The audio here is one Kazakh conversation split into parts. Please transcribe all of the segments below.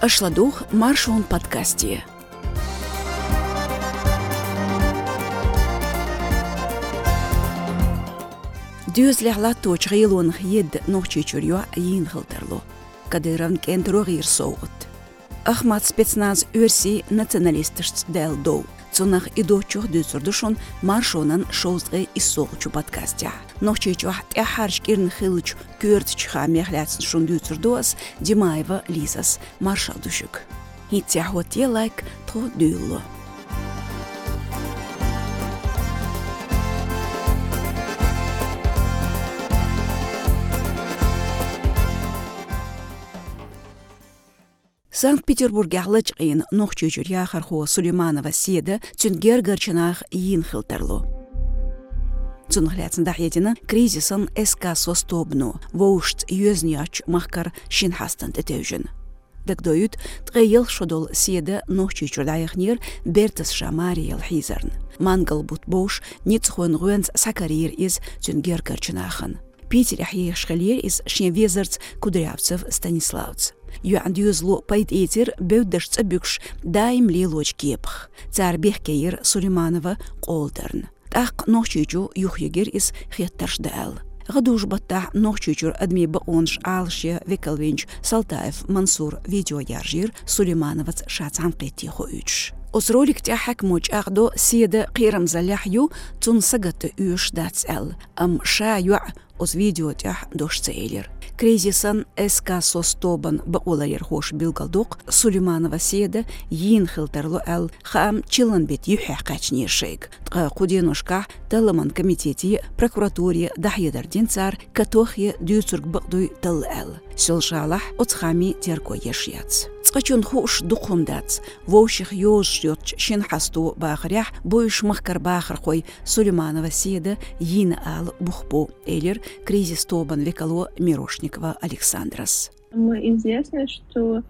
Ашладух маршон подкасте. Дюзлехла точ гейлон хед нохчичурю йин хылтарло. Кадыран кент рогир соугут. Ахмат спецназ өрси националистышц дел доу. Цунах идочух дюсурдушон маршонан шоузгы иссоғучу подкастя. Нохчичух тяхарш кирн хылыч көртчха мехляцн шун дюсурдуас Димаева Лизас маршал душук. Хитяхот лайк то дюлло. Санкт-Петербурге лычқин нохчучур яхарху Сулейманова седі цюнгер гарчынах йин хылтарлу. Цунхляцындах едіні кризисын СК состобну, воушт юзняч махкар шинхастан тетеужін. Дагдоют тғайыл шодол седі нохчучур дайықнер бертіс шамариел хизарн. Мангал бут бош ницхуэн гуэнц сакарир из цюнгер гарчынахын. Питер Ахьех Шхалер из Шневезерц Кудрявцев Станиславц. Юандюзлу пайт этер беуддаш цабюкш дайм лилоч кепх. Цар Бехкеир Сулейманова Колдерн. Тах ночичу юхегер из хеттаршдал. Гадуш баттах ночичур адми баонш алше Викалвинч Салтаев Мансур видеояржир Сулеймановац шацан кетти хуюч. Osrolik tiahak moch agdo siede qiram zalahyu tun sagata ush yu os video tiah dosh цейлер. Кризисан СК состобан баулайыр хош билгалдук Сулейманова сиеда йин хилтерлу ал хам чилан бит юха качни шейк. Тқа куденушка таламан комитети прокуратуре дахьедар динцар катохе цқачун хуш духумдац воших ёж йот шин хасту бахрях бойш махкар бахр хой Сулейманова седа йин ал бухпо элер кризис тобан векало Мирошникова Александрас. Мы известны, что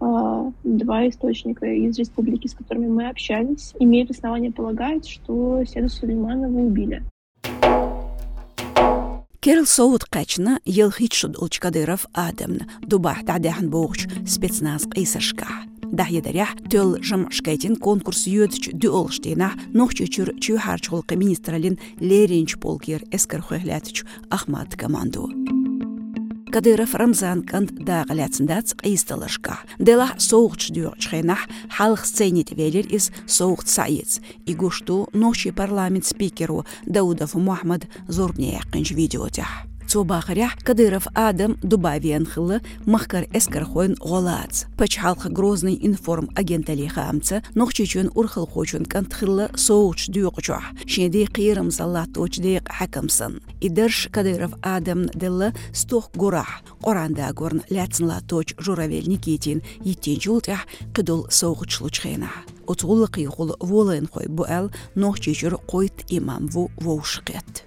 а, два источника из республики, с которыми мы общались, имеют основания полагать, что Седу Сулейманова убили. Керл соут қачна ел хитшуд улчкадыров адамна дубах тадяхан боғч спецназ қисашка. Дахьедарях төл жам шкайтин конкурс юдч дюолштейна нохчучур чу харчхолқы министралин Леринч полкер эскер хохлятч Ахмат команду. Кадыров Рамзан канд дағаляцындац қиыстылышқа. Дела соғыч дүйоқчхайнах халық сценит велер из соғыт сайец. Игушту ночи парламент спикеру Даудов Мухаммад зорбне яқынш видеотях. Цубахарях Кадыров Адам Дубавиан хылы махкар эскар хойн голац. Халха грозный информ агентали хамца нохчичун урхыл хочун кант хылы соуч дюqчух. Шеди қирым заллат очдиq хакамсын. Идерш Кадыров Адам делла стох гурах. Qoranda gorn ляцнла точ журавель Никитин жултях кыдул соугучлучхена. Отгулы қиғул волын қой бұәл нохчичур қойт имам ву воушқет.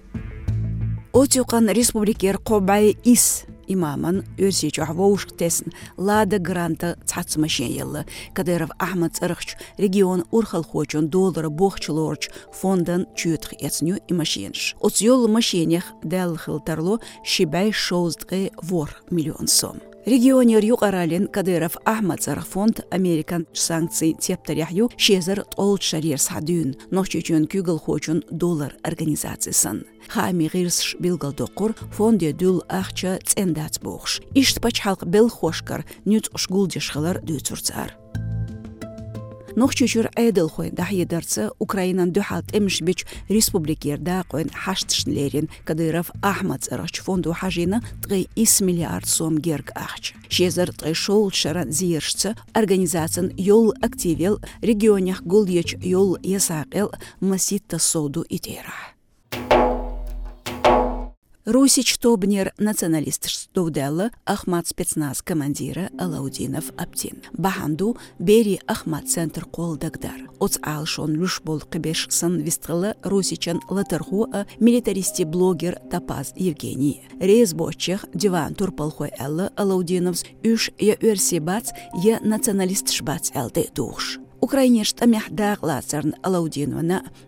Отюқан республикер қобай ис имаман өрсечу авоушктесн лада гранта цацмашен елы Кадыров Ахмад Царахч регион урхал хочон доллара бохчулорч фондан чютх эцню имашенш. Оцьол машенях дел хилтарло шибай шоуздгы вор миллион сом. Регионер юqaralin Кадыров Ахмад Зарфонд Американ санкций тептаряхю шезер толт шарир садюн нохчучун күгл хочун доллар организациясын. Хами гирс билгал доқур фонде дул ахча цендац бохш. Ишт пач халк бел хошкар нюц ушгулдешхалар дюцурцар нохчучур эдилхоин даҳ едарца украинан дӯҳалт эмшбич ерда даақоин ҳаштшн лерин. Кадыров аҳмацарахч фонду хажина тғи ис миллиард сом герг ахч. Шезар тғи шоулшара зиершца организациян йол активел регионях еч йол есағыл маситта соду итерах Русич Тобнер националист Стовделла Ахмат спецназ командира Алаудинов Аптин. Баханду Бери Ахмат центр дагдар. Оц алшон люш бол қыбеш сын вистғылы Русичан латырху милитаристи блогер Тапаз Евгений. Рейз бочех диван турпалхой Элла Алаудиновс үш я өрси бац я националист шбац әлді душ. Украинеш тамях дағлацарн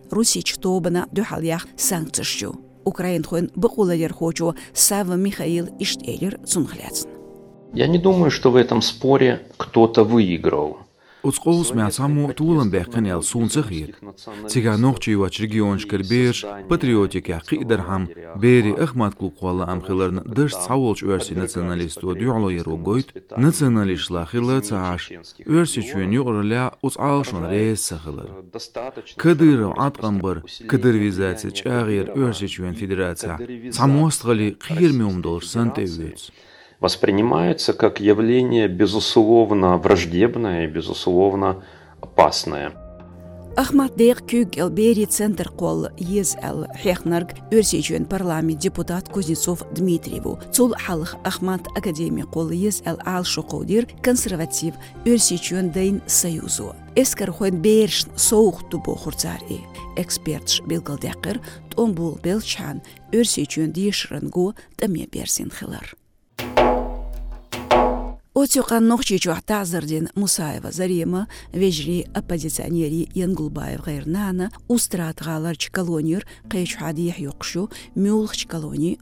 Русич Тобана дюхалях санкцияшу. Украин хойн быкулалер Сава Михаил Иштелер цунхляцн. Я не думаю, что в этом споре кто-то выиграл. Бэхкан ял сунцахир. Цига нохчи вач регион шкербеш патриотик я қидархам бери ахмат клуқвала амхиларн дыш цаволч өрси националист у дюло ерогойт националист лахила цааш өрси чуен юрля уц алшон рейс сахилар. Кадыр атқамбар кадырвизация чагир өрси чуен федерация самостғали қир меумдолш сантевец воспринимаются как явление безусловно враждебное и безусловно опасное. Ахмат Дейх Кюг Элбери Центр Кол Ез Эл Хехнарг Өрсечуен парламент депутат Кузнецов Дмитриеву Цул Халх Ахмат Академия Кол Ез Эл Ал Шоқодир консерватив Өрсечуен Дейн Союзу. Эскер хуен берш соух тубо хурцари. Экспертш билгалдякыр Томбул Белчан Өрсечуен Дишрангу Таме Берсин Хилар. Отюқан нохчи Тазардин Мусаева Зарима, вежри оппозиционери Янгулбаев Гайрнана, устрат галарч колонир, қайч хадих юқшу, мюлхч колони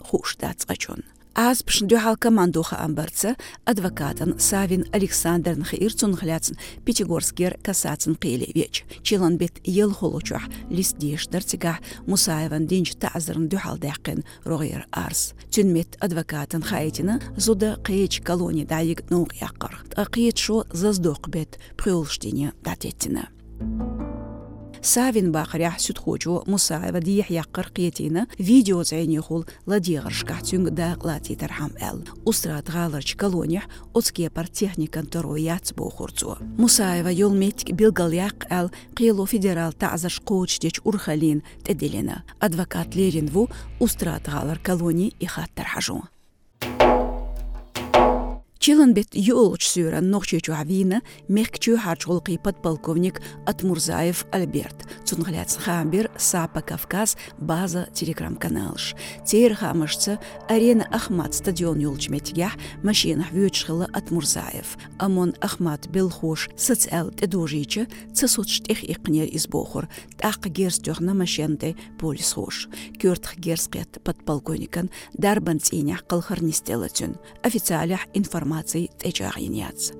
Аспшн дюхалка мандуха амбарца, адвокатан Савин Александр Нхаирцун хляцн, Пятигорскер касацн пели веч. Чиланбет ел лист диш дарцигах, Мусаеван динч тазрн дюхалдяхкин рогер арс. Тюнмет адвокатан қайтыны зуда кеч колони дайик нуг якар. Акиет шо заздок бет, прюлштине датетина. Thank you савин бахарях сүтхочу мусаева диях яққыр қиетені видео зәйне хул ладиғыр шкахтюнг да лати тархам әл устрат ғалырч колониях оцкепар техникан тару яц бохурцу. Мусаева йол метик билгал яқ әл қилу федерал тазаш коучтеч урхалин теделена адвокат леринву устрат ғалыр колони и хаттар хажу Чилан бет юлч сюра нохчечу авина мехчу харчулqi подполковник Атмурзаев Альберт. Цунгляц хамбер Сапа Кавказ база телеграм-каналш. Тер хамашца арена Ахмат стадион юлчметгях машина вючхила Атмурзаев. Амон Ахмат Белхуш социал тедужича цесутштех икнер избохур. Тақ герс төхна машенте полис хуш. Кюртх герскет подполковникан дарбан цинях калхарнистелатюн. Официалях информация информацией течагиняц.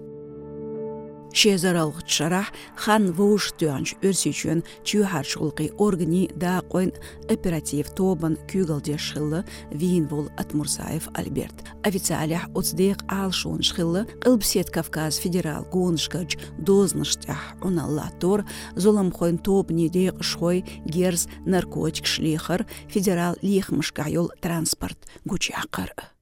Шезаралғы шарах хан вуш тюанч өрсичуен чухаршулқи органи да қойн оператив тобан кюгалде шхылы вин вол Атмурзаев Альберт. Официалях оцдеq алшун шхылы Қылбсет Кавказ федерал гоншкач дозныштях уналлатор золам қойн тобни деq шхой герз наркотик шлихар федерал лихмышкайол транспорт гучақыр.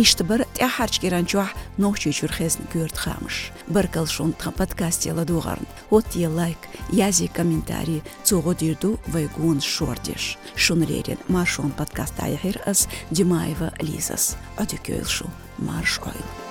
Иштбар тяхарч геранчуах нохчу чурхезн гүрд хамш. Баркал шун тха подкаст яла дугарн. Вот я лайк, язи комментарий, цуго дирду вайгун шордиш. Шунлерен маршон подкаст айхир ас Димаева Лизас. Адюкёйлшу марш ойл.